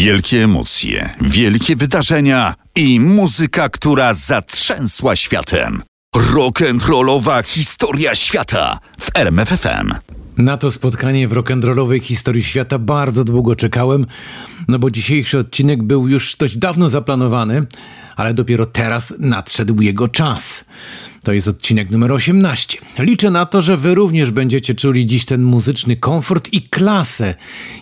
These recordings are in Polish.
Wielkie emocje, wielkie wydarzenia i muzyka, która zatrzęsła światem. Rock'n'rollowa historia świata w RMFFM. Na to spotkanie w rock'n'rollowej historii świata bardzo długo czekałem, no bo dzisiejszy odcinek był już dość dawno zaplanowany, ale dopiero teraz nadszedł jego czas. To jest odcinek numer 18. Liczę na to, że wy również będziecie czuli dziś ten muzyczny komfort i klasę,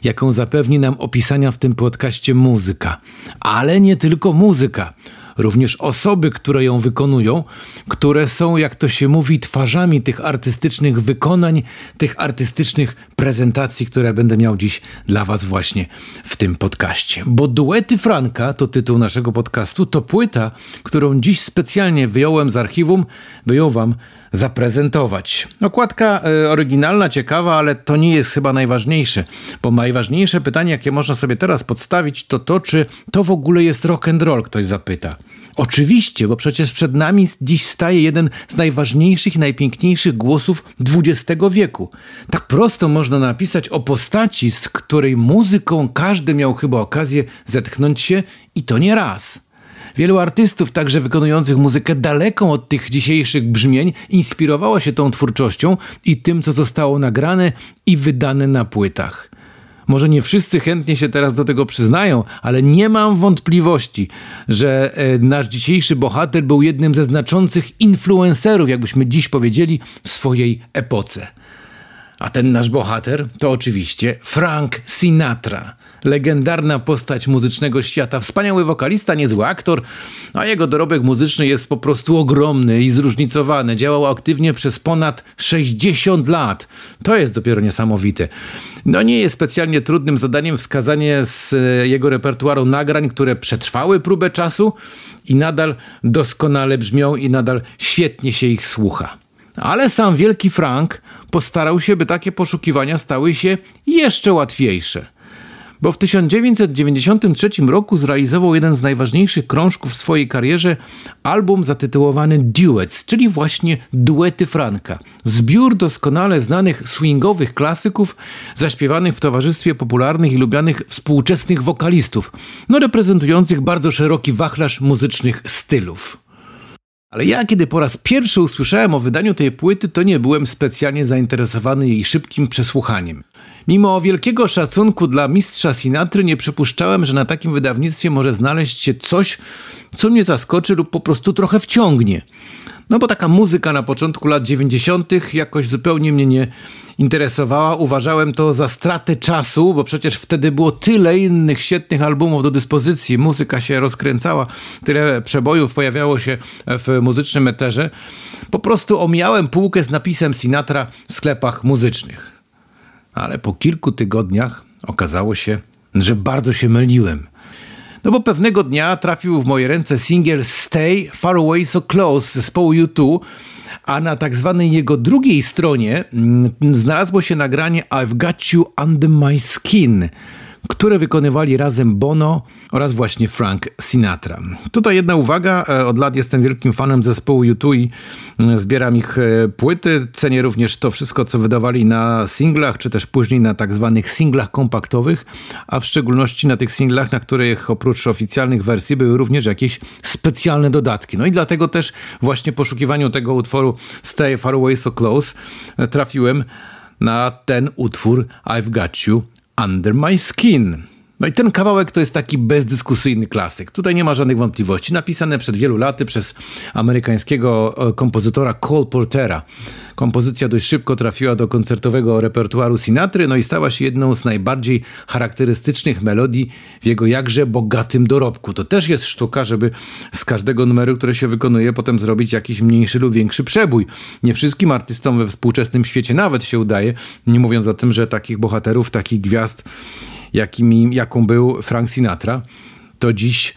jaką zapewni nam opisania w tym podcaście muzyka. Ale nie tylko muzyka również osoby, które ją wykonują, które są, jak to się mówi, twarzami tych artystycznych wykonań, tych artystycznych prezentacji, które będę miał dziś dla Was właśnie w tym podcaście. Bo Duety Franka to tytuł naszego podcastu, to płyta, którą dziś specjalnie wyjąłem z archiwum, by ją Wam zaprezentować. Okładka y, oryginalna, ciekawa, ale to nie jest chyba najważniejsze, bo najważniejsze pytanie, jakie można sobie teraz podstawić, to to, czy to w ogóle jest rock and roll, ktoś zapyta. Oczywiście, bo przecież przed nami dziś staje jeden z najważniejszych najpiękniejszych głosów XX wieku. Tak prosto można napisać o postaci, z której muzyką każdy miał chyba okazję zetchnąć się i to nie raz. Wielu artystów, także wykonujących muzykę daleką od tych dzisiejszych brzmień, inspirowało się tą twórczością i tym, co zostało nagrane i wydane na płytach. Może nie wszyscy chętnie się teraz do tego przyznają, ale nie mam wątpliwości, że e, nasz dzisiejszy bohater był jednym ze znaczących influencerów, jakbyśmy dziś powiedzieli, w swojej epoce. A ten nasz bohater to oczywiście Frank Sinatra legendarna postać muzycznego świata, wspaniały wokalista, niezły aktor, a jego dorobek muzyczny jest po prostu ogromny i zróżnicowany. Działał aktywnie przez ponad 60 lat. To jest dopiero niesamowite. No nie jest specjalnie trudnym zadaniem wskazanie z e, jego repertuaru nagrań, które przetrwały próbę czasu i nadal doskonale brzmią i nadal świetnie się ich słucha. Ale sam wielki Frank postarał się, by takie poszukiwania stały się jeszcze łatwiejsze bo w 1993 roku zrealizował jeden z najważniejszych krążków w swojej karierze, album zatytułowany Duets, czyli właśnie duety Franka. Zbiór doskonale znanych swingowych klasyków, zaśpiewanych w towarzystwie popularnych i lubianych współczesnych wokalistów, no reprezentujących bardzo szeroki wachlarz muzycznych stylów. Ale ja, kiedy po raz pierwszy usłyszałem o wydaniu tej płyty, to nie byłem specjalnie zainteresowany jej szybkim przesłuchaniem. Mimo wielkiego szacunku dla mistrza Sinatry nie przypuszczałem, że na takim wydawnictwie może znaleźć się coś, co mnie zaskoczy lub po prostu trochę wciągnie. No bo taka muzyka na początku lat 90. jakoś zupełnie mnie nie interesowała. Uważałem to za stratę czasu, bo przecież wtedy było tyle innych świetnych albumów do dyspozycji. Muzyka się rozkręcała, tyle przebojów pojawiało się w muzycznym eterze. Po prostu omijałem półkę z napisem Sinatra w sklepach muzycznych ale po kilku tygodniach okazało się, że bardzo się myliłem. No bo pewnego dnia trafił w moje ręce singiel Stay Far Away So Close zespołu U2, a na tak zwanej jego drugiej stronie mm, znalazło się nagranie I've Got You Under My Skin – które wykonywali razem Bono oraz właśnie Frank Sinatra. Tutaj jedna uwaga, e, od lat jestem wielkim fanem zespołu U2 i e, zbieram ich e, płyty, cenię również to wszystko, co wydawali na singlach, czy też później na tak zwanych singlach kompaktowych, a w szczególności na tych singlach, na których oprócz oficjalnych wersji były również jakieś specjalne dodatki. No i dlatego też właśnie poszukiwaniu tego utworu Stay Far Away So Close trafiłem na ten utwór I've Got You Under My Skin. No i ten kawałek to jest taki bezdyskusyjny klasyk. Tutaj nie ma żadnych wątpliwości. Napisane przed wielu laty przez amerykańskiego e, kompozytora Cole Portera. Kompozycja dość szybko trafiła do koncertowego repertuaru Sinatry, no i stała się jedną z najbardziej charakterystycznych melodii w jego jakże bogatym dorobku. To też jest sztuka, żeby z każdego numeru, które się wykonuje, potem zrobić jakiś mniejszy lub większy przebój. Nie wszystkim artystom we współczesnym świecie nawet się udaje, nie mówiąc o tym, że takich bohaterów, takich gwiazd jakimi, jaką był Frank Sinatra, to dziś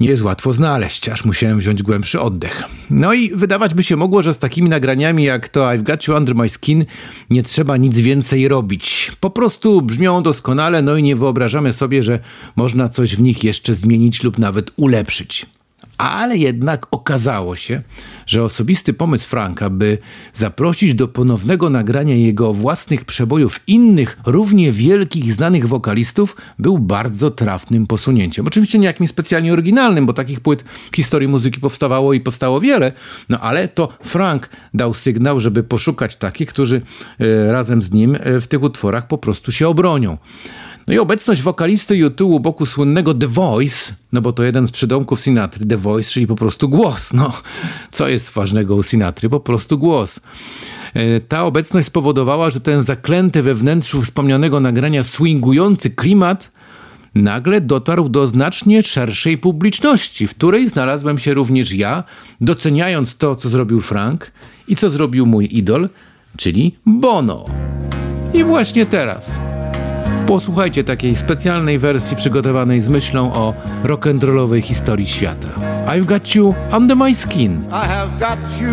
nie jest łatwo znaleźć, aż musiałem wziąć głębszy oddech. No i wydawać by się mogło, że z takimi nagraniami jak to I've Got You Under My Skin nie trzeba nic więcej robić. Po prostu brzmią doskonale, no i nie wyobrażamy sobie, że można coś w nich jeszcze zmienić lub nawet ulepszyć. Ale jednak okazało się, że osobisty pomysł Franka, by zaprosić do ponownego nagrania jego własnych przebojów innych, równie wielkich, znanych wokalistów, był bardzo trafnym posunięciem. Oczywiście nie jakimś specjalnie oryginalnym, bo takich płyt w historii muzyki powstawało i powstało wiele, no ale to Frank dał sygnał, żeby poszukać takich, którzy e, razem z nim e, w tych utworach po prostu się obronią. No i obecność wokalisty YouTube u boku słynnego The Voice, no bo to jeden z przydomków Sinatry, The Voice, czyli po prostu głos. No, co jest ważnego u Sinatry? Po prostu głos. E, ta obecność spowodowała, że ten zaklęty we wnętrzu wspomnianego nagrania swingujący klimat nagle dotarł do znacznie szerszej publiczności, w której znalazłem się również ja, doceniając to, co zrobił Frank i co zrobił mój idol, czyli Bono. I właśnie teraz Posłuchajcie takiej specjalnej wersji przygotowanej z myślą o rock'n'rollowej historii świata. I've got you under my skin. I have got you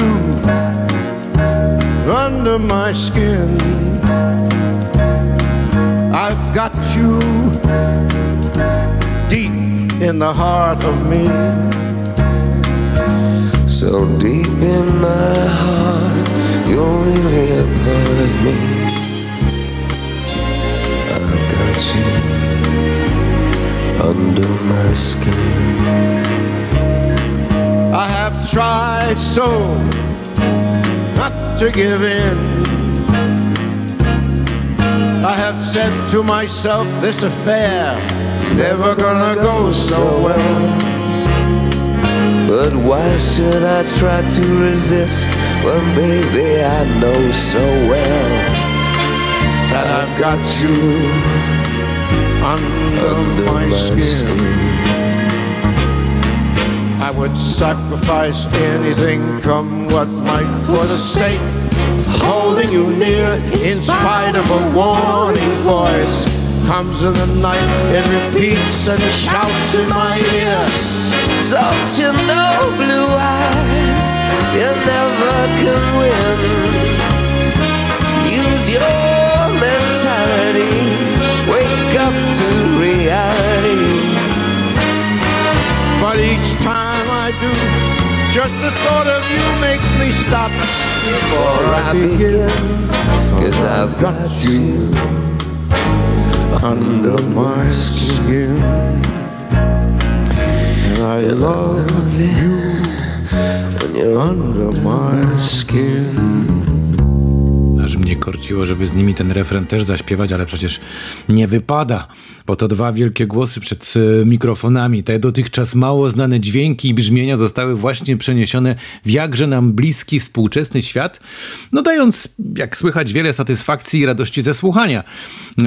under my skin. I've got you deep in the heart of me. So deep in my heart, you're really a part of me. Under my skin. I have tried so not to give in. I have said to myself, this affair never gonna go so well. But why should I try to resist when, baby, I know so well that I've got you under, under my, my skin. skin. I would sacrifice anything, come what might, for the sake of holding you near. In spite of a warning voice, comes in the night, it repeats and shouts in my ear. Don't you know, blue eyes, you never can win. Use your mentality wake up to reality. But each time I do, just the thought of you makes me stop before I begin. Cause I've got you under my skin. And I love you when you're under my skin. Mnie korciło, żeby z nimi ten refren też zaśpiewać, ale przecież nie wypada, bo to dwa wielkie głosy przed e, mikrofonami. Te dotychczas mało znane dźwięki i brzmienia zostały właśnie przeniesione w jakże nam bliski współczesny świat, no dając, jak słychać, wiele satysfakcji i radości ze słuchania.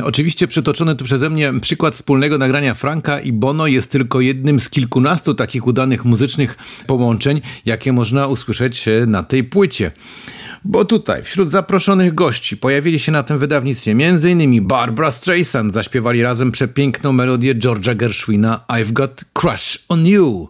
Oczywiście przytoczony tu przeze mnie przykład wspólnego nagrania Franka i Bono jest tylko jednym z kilkunastu takich udanych muzycznych połączeń, jakie można usłyszeć e, na tej płycie. Bo tutaj, wśród zaproszonych gości, pojawili się na tym wydawnictwie m.in. Barbara Streisand, zaśpiewali razem przepiękną melodię George'a Gershwina I've Got Crush on You.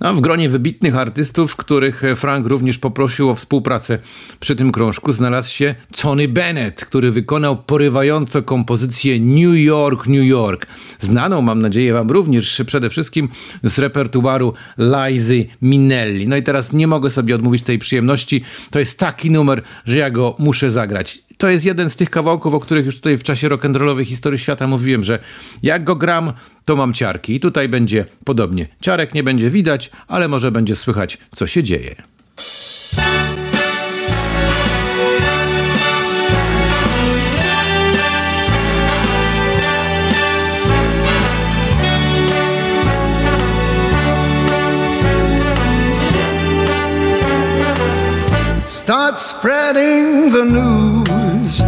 A w gronie wybitnych artystów, których Frank również poprosił o współpracę przy tym krążku, znalazł się Tony Bennett, który wykonał porywająco kompozycję New York, New York. Znaną, mam nadzieję, Wam również przede wszystkim z repertuaru Lizy Minelli. No i teraz nie mogę sobie odmówić tej przyjemności. To jest taki numer, że ja go muszę zagrać to jest jeden z tych kawałków, o których już tutaj w czasie rock'n'rollowej historii świata mówiłem, że jak go gram, to mam ciarki. I tutaj będzie podobnie. Ciarek nie będzie widać, ale może będzie słychać, co się dzieje. Spreading the news.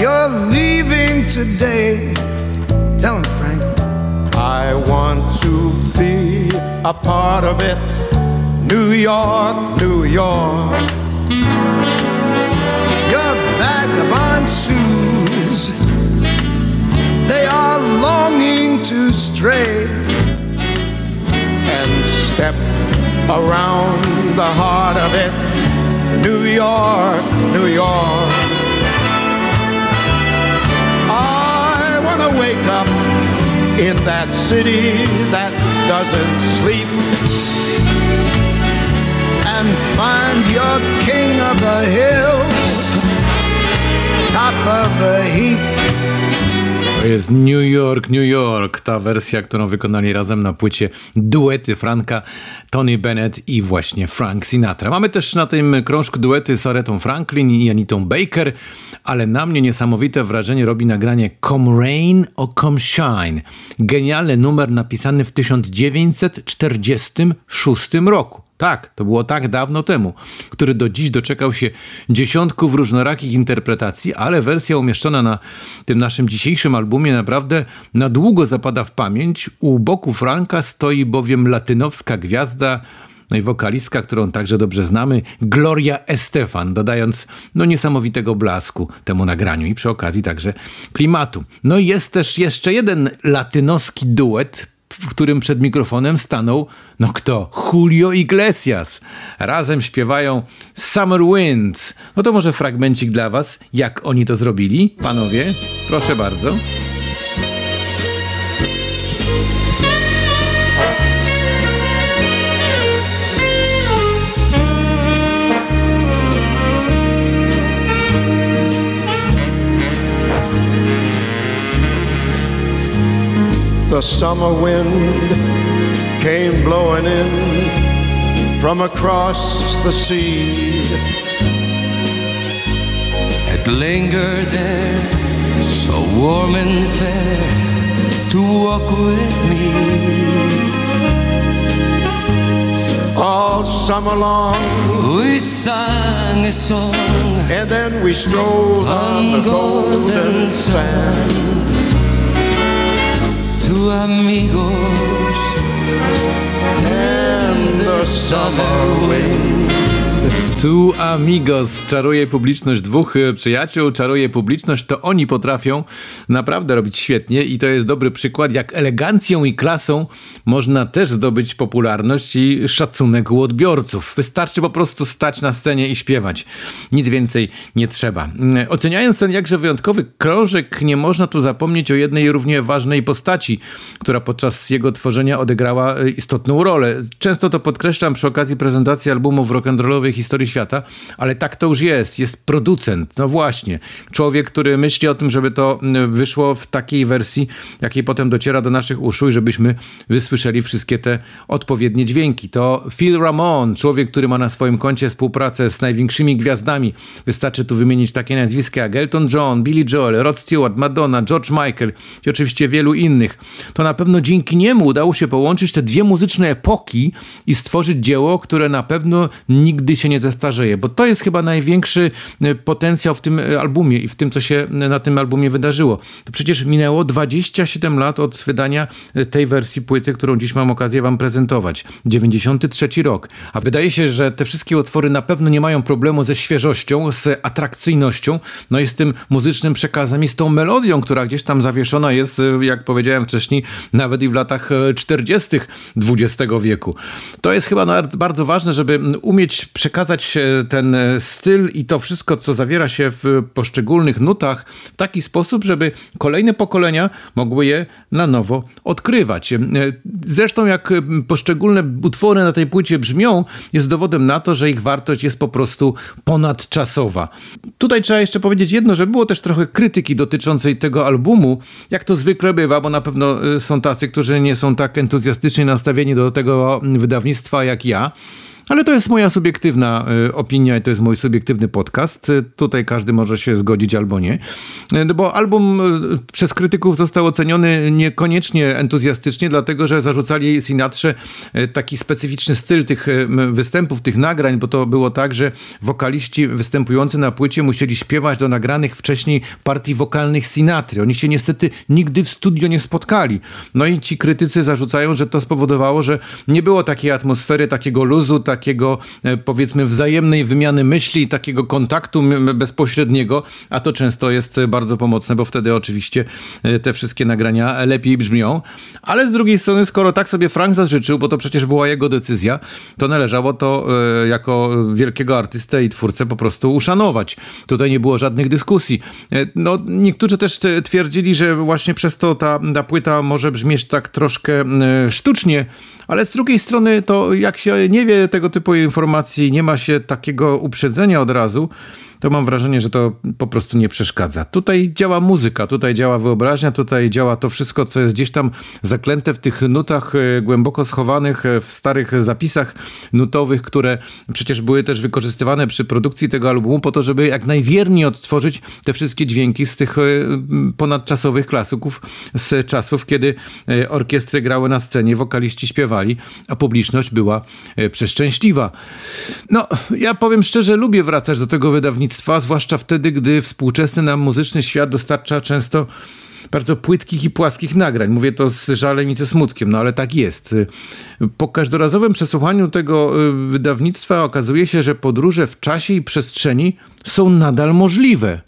You're leaving today. Tell him, Frank. I want to be a part of it. New York, New York. Your vagabond shoes, they are longing to stray and step around the heart of it. New York, New York. I want to wake up in that city that doesn't sleep. And find your king of the hill, top of the heap. To jest New York, New York, ta wersja, którą wykonali razem na płycie duety Franka, Tony Bennett i właśnie Frank Sinatra. Mamy też na tym krążku duety z Aretą Franklin i Anitą Baker, ale na mnie niesamowite wrażenie robi nagranie Come Rain or Come Shine. Genialny numer napisany w 1946 roku. Tak, to było tak dawno temu, który do dziś doczekał się dziesiątków różnorakich interpretacji, ale wersja umieszczona na tym naszym dzisiejszym albumie naprawdę na długo zapada w pamięć. U boku Franka stoi bowiem latynowska gwiazda, no i wokalistka, którą także dobrze znamy, Gloria Estefan, dodając no niesamowitego blasku temu nagraniu i przy okazji także klimatu. No i jest też jeszcze jeden latynoski duet, w którym przed mikrofonem stanął, no kto? Julio Iglesias. Razem śpiewają Summer Winds. No to może fragmencik dla was, jak oni to zrobili. Panowie, proszę bardzo. The summer wind came blowing in from across the sea. It lingered there, so warm and fair, to walk with me. All summer long, We sang a song and then we strolled on the golden sand. To amigos And the summer wind Tu amigos czaruje publiczność dwóch e, przyjaciół, czaruje publiczność, to oni potrafią naprawdę robić świetnie i to jest dobry przykład, jak elegancją i klasą można też zdobyć popularność i szacunek u odbiorców. Wystarczy po prostu stać na scenie i śpiewać. Nic więcej nie trzeba. Mm, Oceniając ten jakże wyjątkowy krążek, nie można tu zapomnieć o jednej równie ważnej postaci, która podczas jego tworzenia odegrała e, istotną rolę. Często to podkreślam przy okazji prezentacji albumów rock'n'rollowej historii świata, ale tak to już jest. Jest producent, no właśnie. Człowiek, który myśli o tym, żeby to mm, wyszło w takiej wersji, jakiej potem dociera do naszych uszu i żebyśmy wysłyszeli wszystkie te odpowiednie dźwięki. To Phil Ramon, człowiek, który ma na swoim koncie współpracę z największymi gwiazdami. Wystarczy tu wymienić takie nazwiska jak Elton John, Billy Joel, Rod Stewart, Madonna, George Michael i oczywiście wielu innych. To na pewno dzięki niemu udało się połączyć te dwie muzyczne epoki i stworzyć dzieło, które na pewno nigdy się nie zestarzeje, bo to jest chyba największy e, potencjał w tym e, albumie i w tym, co się e, na tym albumie wydarzyło. To przecież minęło 27 lat od wydania tej wersji płyty, którą dziś mam okazję wam prezentować. 93 rok. A wydaje się, że te wszystkie utwory na pewno nie mają problemu ze świeżością, z atrakcyjnością, no i z tym muzycznym przekazem i z tą melodią, która gdzieś tam zawieszona jest, jak powiedziałem wcześniej, nawet i w latach e, 40. XX wieku. To jest chyba bardzo ważne, żeby umieć przekazać e, ten e, styl i to wszystko, co zawiera się w poszczególnych nutach w taki sposób, żeby kolejne pokolenia mogły je na nowo odkrywać. E, Zresztą jak poszczególne utwory na tej płycie brzmią, jest dowodem na to, że ich wartość jest po prostu ponadczasowa. Tutaj trzeba jeszcze powiedzieć jedno, że było też trochę krytyki dotyczącej tego albumu, jak to zwykle bywa, bo na pewno są tacy, którzy nie są tak entuzjastycznie nastawieni do tego wydawnictwa jak ja. Ale to jest moja subiektywna y, opinia i to jest mój subiektywny podcast. Tutaj każdy może się zgodzić albo nie. Y, no Bo album y, przez krytyków został oceniony niekoniecznie entuzjastycznie, dlatego że zarzucali Sinatrze taki specyficzny styl tych występów, tych nagrań, bo to było tak, że wokaliści występujący na płycie musieli śpiewać do nagranych wcześniej partii wokalnych Sinatry. Oni się niestety nigdy w studio nie spotkali. No i ci krytycy zarzucają, że to spowodowało, że nie było takiej atmosfery, takiego luzu, takiej takiego e, powiedzmy wzajemnej wymiany myśli, takiego kontaktu bezpośredniego, a to często jest bardzo pomocne, bo wtedy oczywiście e, te wszystkie nagrania lepiej brzmią. Ale z drugiej strony, skoro tak sobie Frank zażyczył, bo to przecież była jego decyzja, to należało to e, jako wielkiego artystę i twórcę po prostu uszanować. Tutaj nie było żadnych dyskusji. No, niektórzy też twierdzili, że właśnie przez to ta, ta płyta może brzmieć tak troszkę sztucznie, ale z drugiej strony to jak się nie wie tego typu informacji, nie ma się takiego uprzedzenia od razu, to mam wrażenie, że to po prostu nie przeszkadza. Tutaj działa muzyka, tutaj działa wyobraźnia, tutaj działa to wszystko, co jest gdzieś tam zaklęte w tych nutach e, głęboko schowanych, e, w starych zapisach nutowych, które przecież były też wykorzystywane przy produkcji tego albumu po to, żeby jak najwierniej odtworzyć te wszystkie dźwięki z tych e, ponadczasowych klasyków z czasów, kiedy orkiestry grały na scenie, wokaliści śpiewali, a publiczność była przeszczęśliwa. No, ja powiem szczerze, lubię wracać do tego wydawnictwa zwłaszcza wtedy, gdy współczesny nam muzyczny świat dostarcza często bardzo płytkich i płaskich nagrań. Mówię to z żalem i ze smutkiem, no ale tak jest. Po każdorazowym przesłuchaniu tego y, wydawnictwa okazuje się, że podróże w czasie i przestrzeni są nadal możliwe.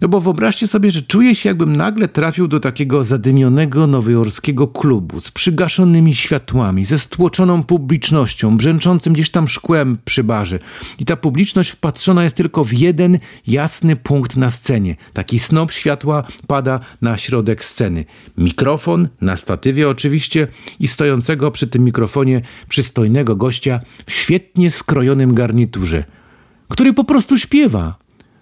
No bo wyobraźcie sobie, że czuję się jakbym nagle trafił do takiego zadymionego nowojorskiego klubu z przygaszonymi światłami, ze stłoczoną publicznością, brzęczącym gdzieś tam szkłem przy barze. I ta publiczność wpatrzona jest tylko w jeden jasny punkt na scenie. Taki snop światła pada na środek sceny. Mikrofon na statywie oczywiście i stojącego przy tym mikrofonie przystojnego gościa w świetnie skrojonym garniturze, który po prostu śpiewa.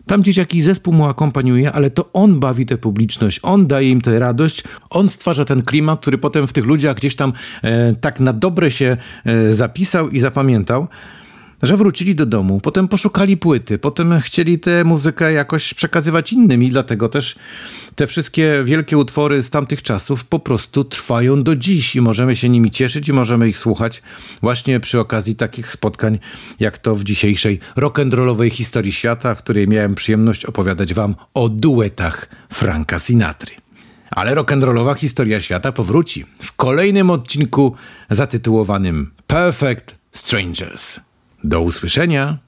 Tam gdzieś jakiś zespół mu akompaniuje, ale to on bawi tę publiczność, on daje im tę radość, on stwarza ten klimat, który potem w tych ludziach gdzieś tam e, tak na dobre się e, zapisał i zapamiętał że wrócili do domu, potem poszukali płyty, potem chcieli tę muzykę jakoś przekazywać innym i dlatego też te wszystkie wielkie utwory z tamtych czasów po prostu trwają do dziś i możemy się nimi cieszyć i możemy ich słuchać właśnie przy okazji takich spotkań, jak to w dzisiejszej rock'n'rollowej historii świata, w której miałem przyjemność opowiadać wam o duetach Franka Sinatry. Ale rock'n'rollowa historia świata powróci w kolejnym odcinku zatytułowanym Perfect Strangers. Do usłyszenia.